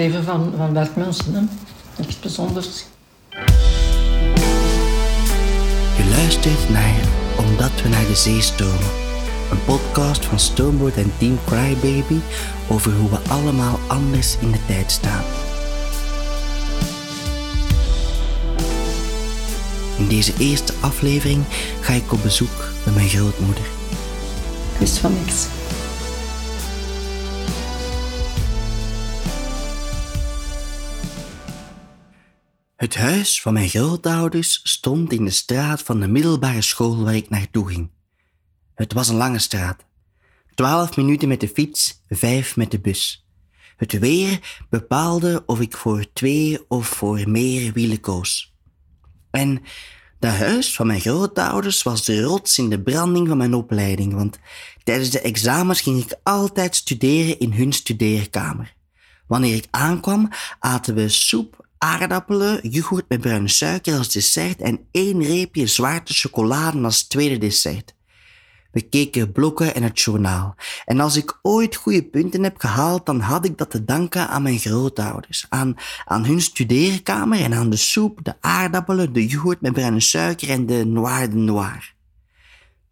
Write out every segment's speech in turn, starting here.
leven van, van werkmensen. Hè. Niks bijzonders. Je luistert naar Omdat we naar de zee stomen. Een podcast van Stoomboot en Team Crybaby over hoe we allemaal anders in de tijd staan. In deze eerste aflevering ga ik op bezoek bij mijn grootmoeder. Ik wist van niks. Het huis van mijn grootouders stond in de straat van de middelbare school waar ik naartoe ging. Het was een lange straat. Twaalf minuten met de fiets, vijf met de bus. Het weer bepaalde of ik voor twee of voor meer wielen koos. En dat huis van mijn grootouders was de rots in de branding van mijn opleiding, want tijdens de examens ging ik altijd studeren in hun studeerkamer. Wanneer ik aankwam, aten we soep, aardappelen, yoghurt met bruine suiker als dessert en één reepje zwarte chocolade als tweede dessert. We keken blokken en het journaal. En als ik ooit goede punten heb gehaald, dan had ik dat te danken aan mijn grootouders. Aan, aan hun studeerkamer en aan de soep, de aardappelen, de yoghurt met bruine suiker en de noir de noir.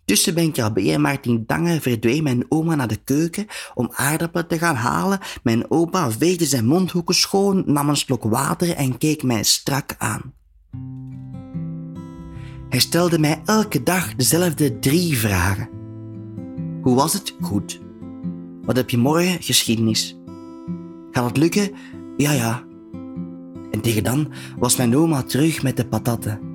Tussen Ben Krabbe en Martin Dange verdween mijn oma naar de keuken om aardappelen te gaan halen. Mijn opa veegde zijn mondhoeken schoon, nam een slok water en keek mij strak aan. Hij stelde mij elke dag dezelfde drie vragen. Hoe was het? Goed. Wat heb je morgen? Geschiedenis. Gaat het lukken? Ja, ja. En tegen dan was mijn oma terug met de patatten.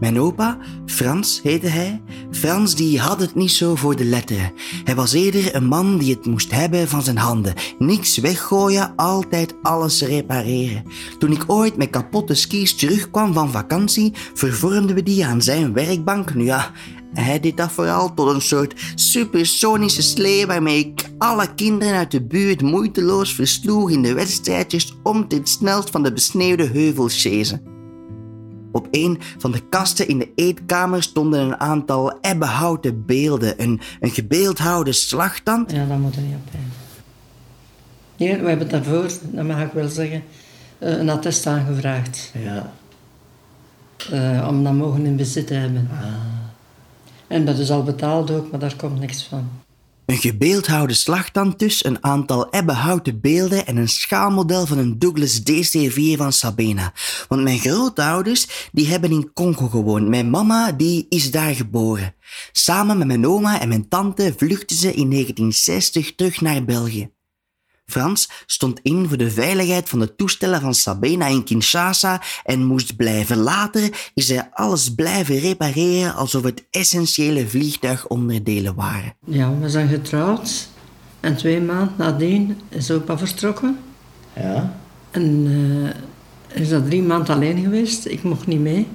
Mijn opa, Frans heette hij, Frans die had het niet zo voor de letteren. Hij was eerder een man die het moest hebben van zijn handen. Niks weggooien, altijd alles repareren. Toen ik ooit met kapotte skis terugkwam van vakantie, vervormden we die aan zijn werkbank. Nu ja, hij deed dat vooral tot een soort supersonische slee waarmee ik alle kinderen uit de buurt moeiteloos versloeg in de wedstrijdjes om het snelst van de besneeuwde heuvels chasen. Op een van de kasten in de eetkamer stonden een aantal ebbenhouten beelden. Een, een gebeeldhouwde slagtand. Ja, dat moet er niet op zijn. Nee, we hebben daarvoor, dat mag ik wel zeggen, eh, een attest aangevraagd. Ja. eh, om dat mogen in bezit te hebben. En dat is al betaald ook, maar daar komt niks van. Een gebeeldhouwde slagtand dus, een aantal ebbenhouten beelden en een schaalmodel van een Douglas DC-4 van Sabena. Want mijn grootouders, die hebben in Congo gewoond. Mijn mama, die is daar geboren. Samen met mijn oma en mijn tante vluchtten ze in 1960 terug naar België. Frans stond in voor de veiligheid van de toestellen van Sabena in Kinshasa en moest blijven. Later is hij alles blijven repareren alsof het essentiële vliegtuigonderdelen waren. Ja, we zijn getrouwd. En twee maanden nadien is opa vertrokken. Ja? En eh is dat drie maanden alleen geweest. Ik mocht niet mee.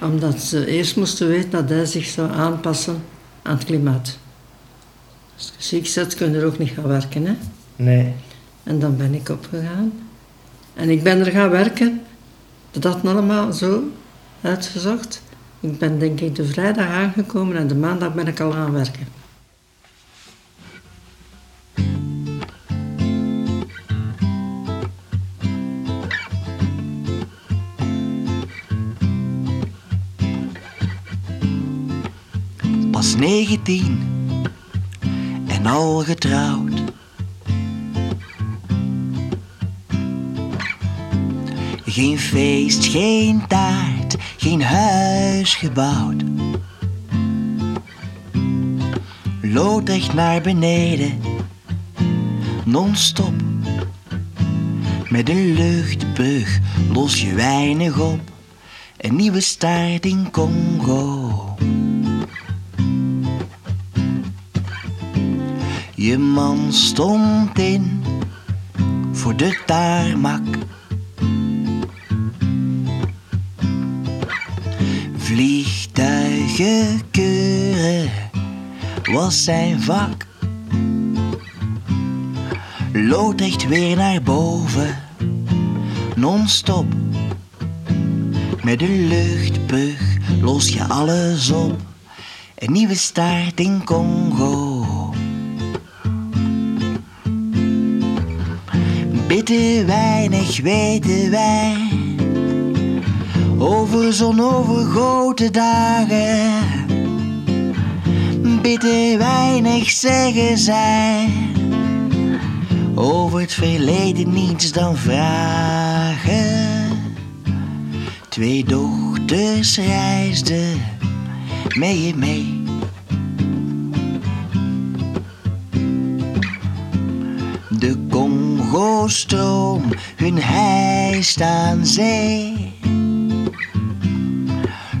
Omdat ze eerst moesten weten dat hij zich zou aanpassen aan het klimaat. Als je ziek zit, kun je er ook niet gaan werken. Hè? Nee. En dan ben ik opgegaan. En ik ben er gaan werken. Dat allemaal zo uitgezocht. Ik ben denk ik de vrijdag aangekomen en de maandag ben ik al aan werken. Pas 19 en al getrouwd. Geen feest, geen taart, geen huis gebouwd. Loodrecht naar beneden, non-stop. Met een luchtbrug los je weinig op. Een nieuwe start in Congo. Je man stond in voor de tarmac. Vliegtuigen keuren was zijn vak. Loodrecht weer naar boven, non-stop. Met een luchtbrug los je alles op. Een nieuwe start in Bitter weinig weten wij over zonovergoten dagen. Bitter weinig zeggen zij over het verleden niets dan vragen. Twee dochters reisden mee mee. De Congo-stroom, hun hijst aan zee.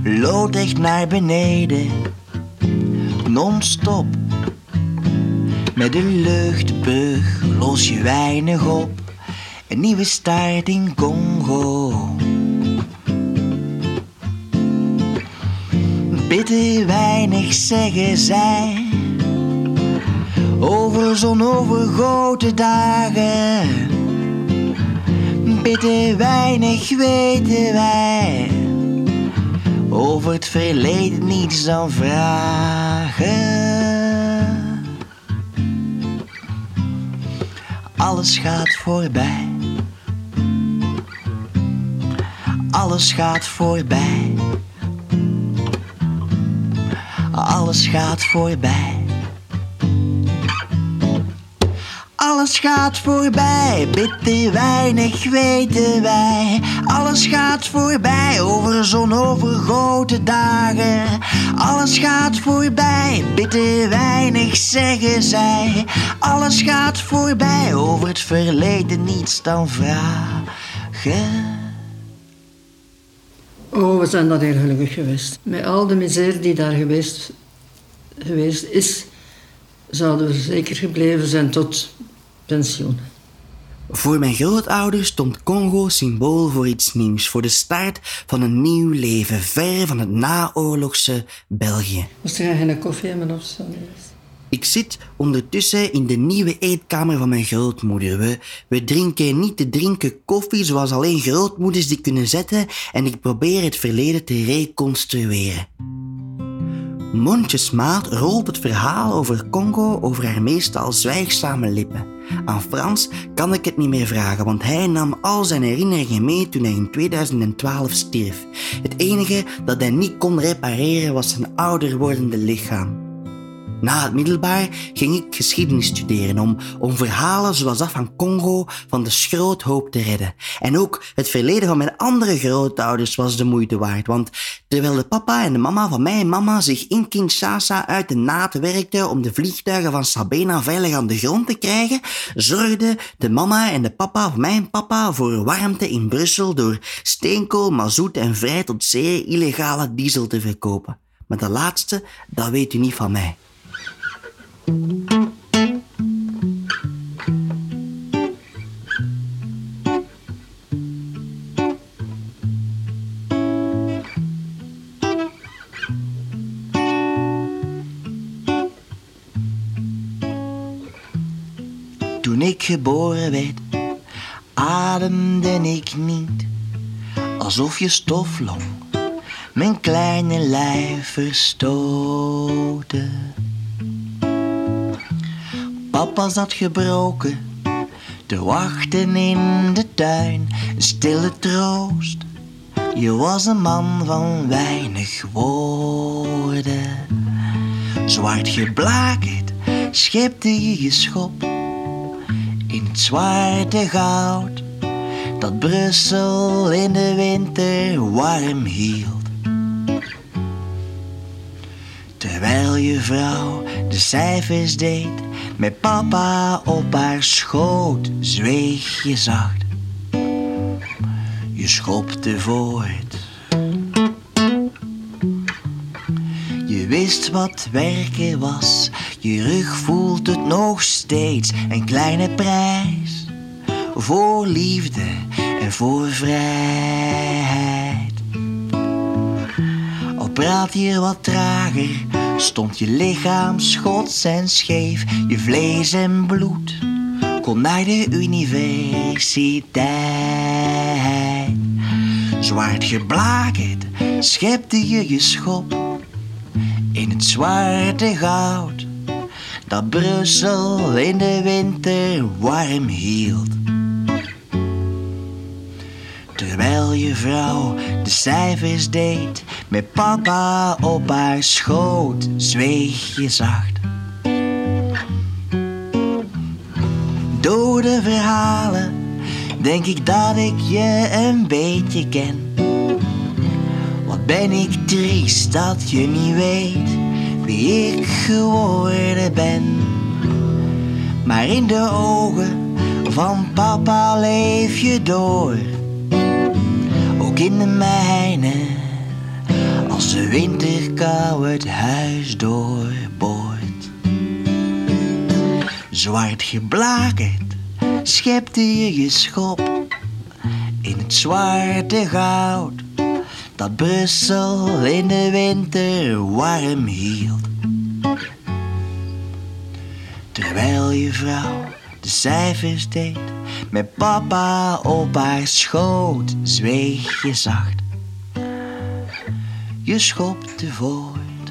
Loopt echt naar beneden, non-stop. Met de luchtbrug los je weinig op. Een nieuwe start in Congo. Bitter weinig zeggen zij over zonovergoten dagen. Bitter weinig weten wij over het verleden niets dan vragen. Alles gaat voorbij. Alles gaat voorbij. Alles gaat voorbij. Alles gaat voorbij, bitter weinig weten wij. Alles gaat voorbij over zonovergoten dagen. Alles gaat voorbij, bitter weinig zeggen zij. Alles gaat voorbij over het verleden, niets dan vragen. Oh, we zijn daar heel gelukkig geweest. Met al de miserie die daar geweest, geweest is, zouden we zeker gebleven zijn tot pensioen. Voor mijn grootouders stond Congo symbool voor iets nieuws, voor de start van een nieuw leven, ver van het naoorlogse België. Moest je geen koffie hebben of zo? Ik zit ondertussen in de nieuwe eetkamer van mijn grootmoeder. We, we drinken niet te drinken koffie zoals alleen grootmoeders die kunnen zetten en ik probeer het verleden te reconstrueren. Mondjesmaat rolt het verhaal over Congo over haar meestal zwijgzame lippen. Aan Frans kan ik het niet meer vragen, want hij nam al zijn herinneringen mee toen hij in 2012 stierf. Het enige dat hij niet kon repareren was zijn ouder wordende lichaam. Na het middelbaar ging ik geschiedenis studeren om, om verhalen zoals dat van Congo van de schroothoop te redden. En ook het verleden van mijn andere grootouders was de moeite waard, want terwijl de papa en de mama van mijn mama zich in Kinshasa uit de naad werkten om de vliegtuigen van Sabena veilig aan de grond te krijgen, zorgden de mama en de papa van mijn papa voor warmte in Brussel door steenkool, mazoet en vrij tot zeer illegale diesel te verkopen. Maar de laatste, dat weet u niet van mij. Toen ik geboren werd, ademde ik niet alsof je stoflong mijn kleine lijf verstoten. Papa zat gebroken te wachten in de tuin, stille troost. Je was een man van weinig woorden. Zwart geblakerd schepte je je schop in het zwarte goud dat Brussel in de winter warm hield. Terwijl je vrouw de cijfers deed met papa op haar schoot, zweeg je zacht. Je schopte voort. Je wist wat werken was, je rug voelt het nog steeds een kleine prijs voor liefde en voor vrijheid. Praat je wat trager, stond je lichaam schots en scheef, je vlees en bloed kon naar de universiteit. Zwart geblakerd schepte je je schop in het zwarte goud dat Brussel in de winter warm hield. Terwijl je vrouw de cijfers deed, met papa op haar schoot, zweeg je zacht. Door de verhalen denk ik dat ik je een beetje ken. Wat ben ik triest dat je niet weet wie ik geworden ben. Maar in de ogen van papa leef je door. Ook in de mijne, de winterkou het huis doorboort. Zwart geblakerd schepte je je schop in het zwarte goud dat Brussel in de winter warm hield. Terwijl je vrouw de cijfers deed, met papa op haar schoot, zweeg je zacht. Je schopte voort.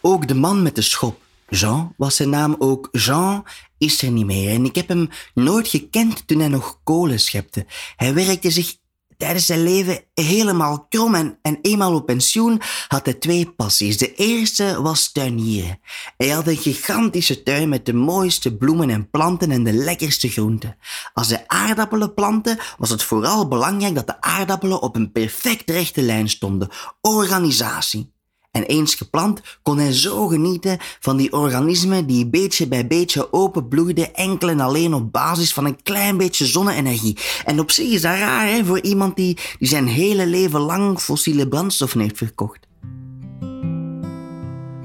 Ook de man met de schop, Jean, was zijn naam ook Jean, is er niet meer. En ik heb hem nooit gekend toen hij nog kolen schepte. Hij werkte zich tijdens zijn leven helemaal krom en, en eenmaal op pensioen had hij twee passies. De eerste was tuinieren. Hij had een gigantische tuin met de mooiste bloemen en planten en de lekkerste groenten. Als hij aardappelen plantte, was het vooral belangrijk dat de aardappelen op een perfect rechte lijn stonden. Organisatie. En eens geplant kon hij zo genieten van die organismen die beetje bij beetje openbloeiden enkel en alleen op basis van een klein beetje zonne-energie. En op zich is dat raar hè, voor iemand die, die zijn hele leven lang fossiele brandstoffen heeft verkocht.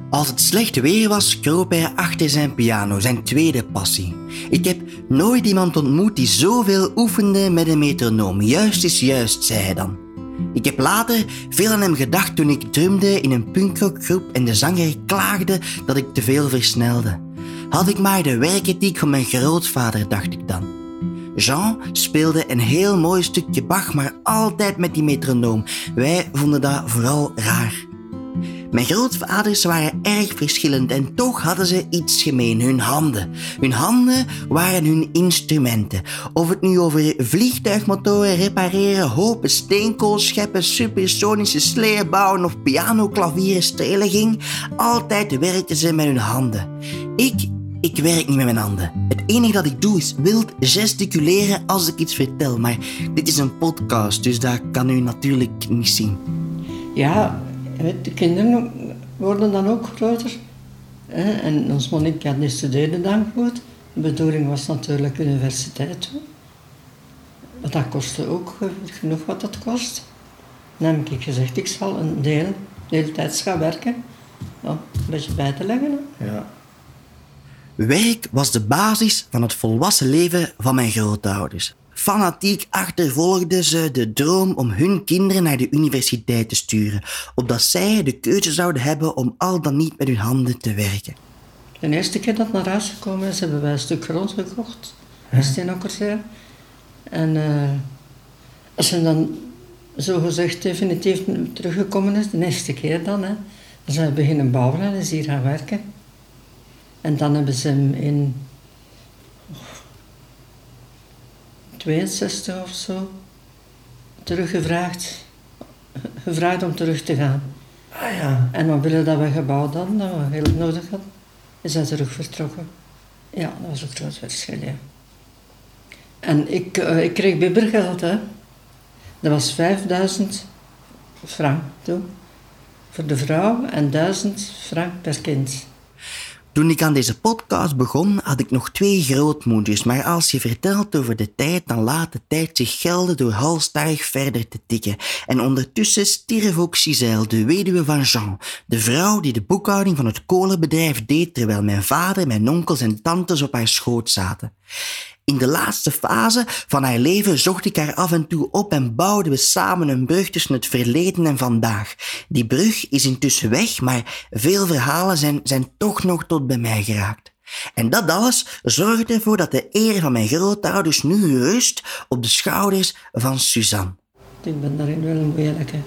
Als het slecht weer was, kroop hij achter zijn piano, zijn tweede passie. Ik heb nooit iemand ontmoet die zoveel oefende met een metronoom. Juist is juist, zei hij dan. Ik heb later veel aan hem gedacht toen ik drumde in een punkrockgroep en de zanger klaagde dat ik te veel versnelde. Had ik maar de werkethiek van mijn grootvader, dacht ik dan. Jean speelde een heel mooi stukje Bach, maar altijd met die metronoom. Wij vonden dat vooral raar. Mijn grootvaders waren erg verschillend en toch hadden ze iets gemeen, hun handen. Hun handen waren hun instrumenten. Of het nu over vliegtuigmotoren repareren, hopen steenkool scheppen, supersonische sleeën bouwen of pianoklavieren strelen ging, altijd werkten ze met hun handen. Ik, ik werk niet met mijn handen. Het enige dat ik doe is wild gesticuleren als ik iets vertel, maar dit is een podcast, dus dat kan u natuurlijk niet zien. Ja, de kinderen worden dan ook groter. En ons Monique die studeerde dan goed. De bedoeling was natuurlijk universiteit. Maar dat kostte ook genoeg wat dat kost. Dan heb ik gezegd, ik zal een deel, deeltijds gaan werken. Ja, een beetje bij te leggen. Ja. Werk was de basis van het volwassen leven van mijn grootouders. Fanatiek achtervolgden ze de droom om hun kinderen naar de universiteit te sturen, opdat zij de keuze zouden hebben om al dan niet met hun handen te werken. De eerste keer dat naar huis gekomen is, hebben wij een stuk grond gekocht in Steenokkerzee. En uh, als ze dan zogezegd definitief teruggekomen is, de eerste keer dan, hè, dan zijn we beginnen bouwen en is hier gaan werken. En dan hebben ze hem in 62 of zo teruggevraagd. Gevraagd om terug te gaan. Ah ja. En dan willen dat we gebouwd hadden, dat we heel nodig hadden, is hij terug vertrokken. Ja, dat was een groot verschil, ja. En ik, uh, ik kreeg bibbergeld, hè. Dat was 5000 frank toen. Voor de vrouw en 1000 frank per kind. Toen ik aan deze podcast begon, had ik nog twee grootmoeders, maar als je vertelt over de tijd, dan laat de tijd zich gelden door halstarrig verder te tikken. En ondertussen stierf ook Giselle, de weduwe van Jean, de vrouw die de boekhouding van het kolenbedrijf deed terwijl mijn vader, mijn onkels en tantes op haar schoot zaten. In de laatste fase van haar leven zocht ik haar af en toe op en bouwden we samen een brug tussen het verleden en vandaag. Die brug is intussen weg, maar veel verhalen zijn, zijn toch nog tot bij mij geraakt. En dat alles zorgt ervoor dat de eer van mijn grootouders nu rust op de schouders van Suzanne. Ik ben daarin wel een moeilijke.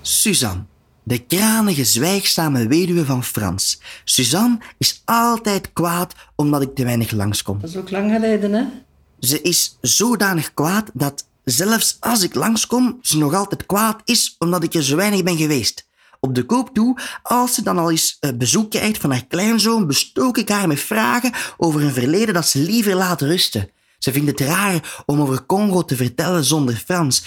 Suzanne. De kranige, zwijgzame weduwe van Frans. Suzanne is altijd kwaad omdat ik te weinig langskom. Dat is ook lang geleden, hè? Ze is zodanig kwaad dat zelfs als ik langskom, ze nog altijd kwaad is omdat ik er zo weinig ben geweest. Op de koop toe, als ze dan al eens eh, bezoek krijgt van haar kleinzoon, bestook ik haar met vragen over een verleden dat ze liever laat rusten. Ze vindt het raar om over Congo te vertellen zonder Frans.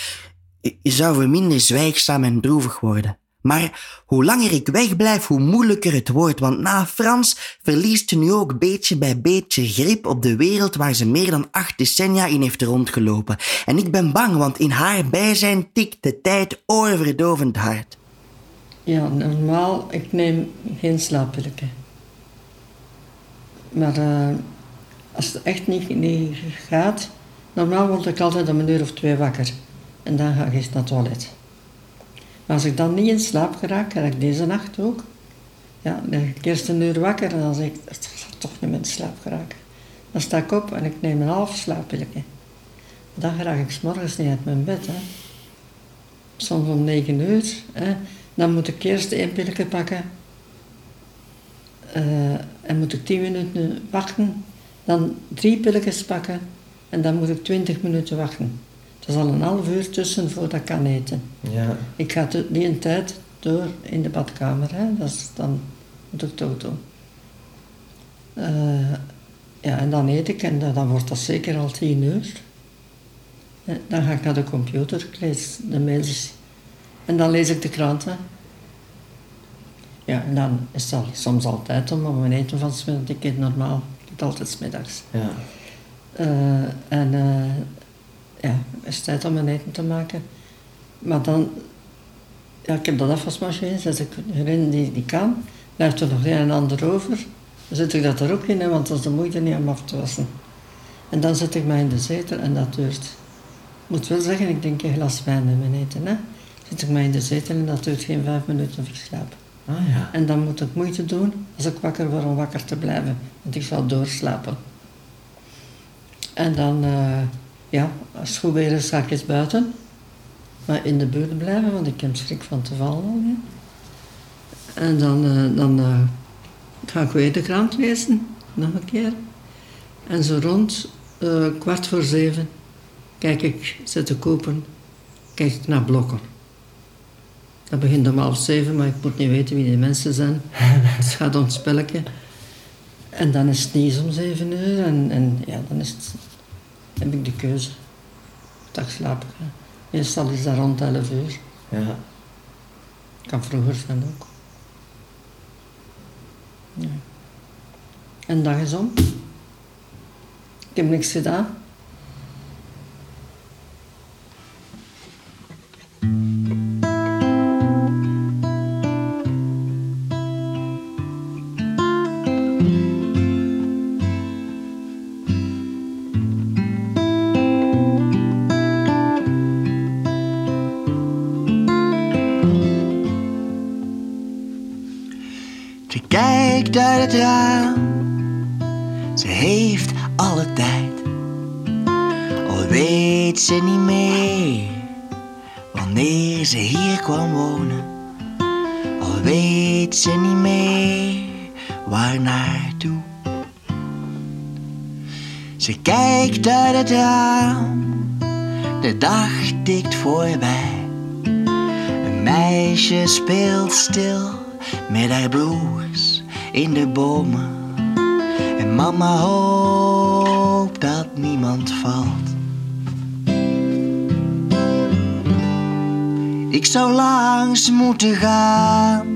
Je zou voor minder zwijgzaam en droevig worden. Maar hoe langer ik wegblijf, hoe moeilijker het wordt, want na Frans verliest ze nu ook beetje bij beetje grip op de wereld waar ze meer dan acht decennia in heeft rondgelopen. En ik ben bang, want in haar bijzijn tikt de tijd oorverdovend hard. Ja, normaal, ik neem geen slaappillen. Maar uh, als het echt niet, niet gaat, normaal word ik altijd om een uur of twee wakker. En dan ga ik eens naar het toilet. Als ik dan niet in slaap geraak, ga ik deze nacht ook. Ja, dan ik eerst een uur wakker en dan zeg ik, ik toch niet meer in slaap geraken. Dan sta ik op en ik neem een half slaappilletje. Dan raak ik s morgens niet uit mijn bed. Hè. Soms om negen uur. Hè. Dan moet ik eerst één pilletje pakken. Uh, en moet ik tien minuten wachten. Dan drie pilletjes pakken. En dan moet ik twintig minuten wachten. Er is al een half uur tussen voordat ik kan eten. Ja. Ik ga die een tijd door in de badkamer. Hè. Dat is dan toch doen. Uh, ja, en dan eet ik en dan wordt dat zeker al tien uur. Dan ga ik naar de computer, ik lees de mails en dan lees ik de kranten. Ja, en dan is het soms altijd om mijn eten van smiddag. Ik eet normaal, ik eet altijd smiddags. Ja. Uh, en uh, ja, is tijd om mijn eten te maken. Maar dan, ja, ik heb dat afwasmachine, zet ik erin die, die kan. Blijft er nog een en ander over. Dan zet ik dat er ook in, want dat is de moeite niet om af te wassen. En dan zet ik mij in de zetel en dat duurt. Ik moet wel zeggen, ik denk een glas wijn in mijn eten. Hè. Zet ik mij in de zetel en dat duurt geen vijf minuten voor slaap. Ah, ja. En dan moet ik moeite doen als ik wakker word om wakker te blijven. Want ik zal doorslapen. En dan, uh, ja, als het goed weer is, ga ik eens buiten. Maar in de buurt blijven, want ik heb schrik van te vallen. En dan, uh, dan uh, ga ik weer de krant lezen, nog een keer. En zo rond kwart voor zeven kijk ik, zet de kopen, kijk ik naar blokken. Dat begint om half zeven, maar ik moet niet weten wie die mensen zijn. het gaat om het spelletje. En dan is het niet om zeven uur en, en ja, dan is het, heb ik de keuze. Dag slapen gaan. Meestal is dat rond elf uur. Ja. Kan vroeger zijn ook. Ja. En dag is om. Ik heb niks gedaan. Kijkt uit het raam. Ze heeft alle tijd, al weet ze niet meer wanneer ze hier kwam wonen. Al weet ze niet meer waar naartoe. Ze kijkt uit het raam, de dag tikt voorbij. Een meisje speelt stil met haar broers in de bomen. En mama hoopt dat niemand valt. Ik zou langs moeten gaan.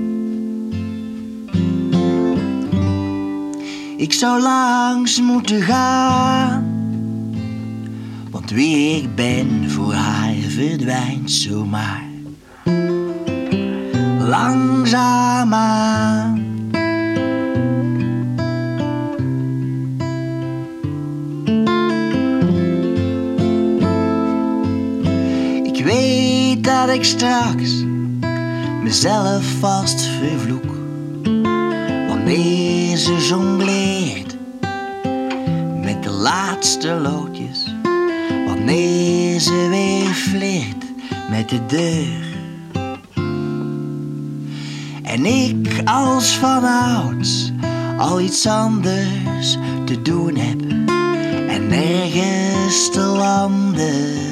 Ik zou langs moeten gaan. Want wie ik ben voor haar verdwijnt zomaar langzaamaan. Dat ik straks mezelf vast vervloek wanneer ze jongleert met de laatste loodjes, wanneer ze weer met de deur En ik als vanouds al iets anders te doen heb. En nergens te landen.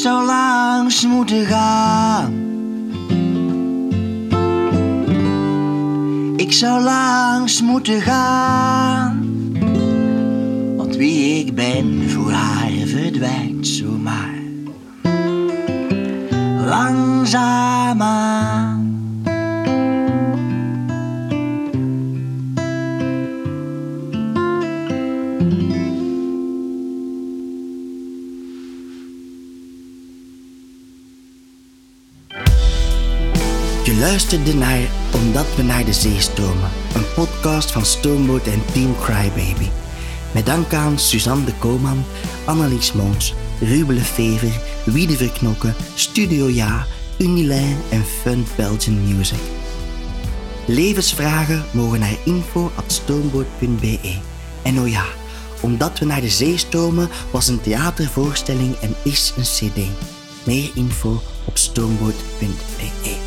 Zou langs moeten gaan. Ik zou langs moeten gaan. Want wie ik ben voor haar verdwijnt zomaar. Langzaamaan. Luisterde naar Omdat we naar de zee stromen, een podcast van Stoomboot en Team Crybaby. Met dank aan Suzanne de Koman, Annelies Mons, Ruben Lefever, Wiede Verknokken, Studio Ja, Unilijn en Fun Belgian Music. Levensvragen mogen naar info.stoomboot.be. En oh ja, Omdat we naar de zee stromen was een theatervoorstelling en is een cd. Meer info op stoomboot.be.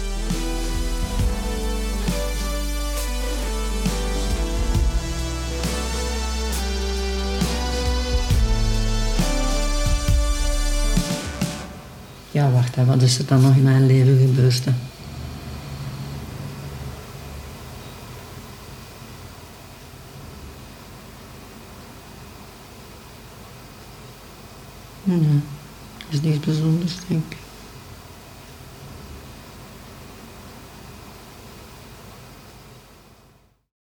Ja, wat is er dan nog in mijn leven gebeurd? Hè? Nee, is niets bijzonders, denk ik.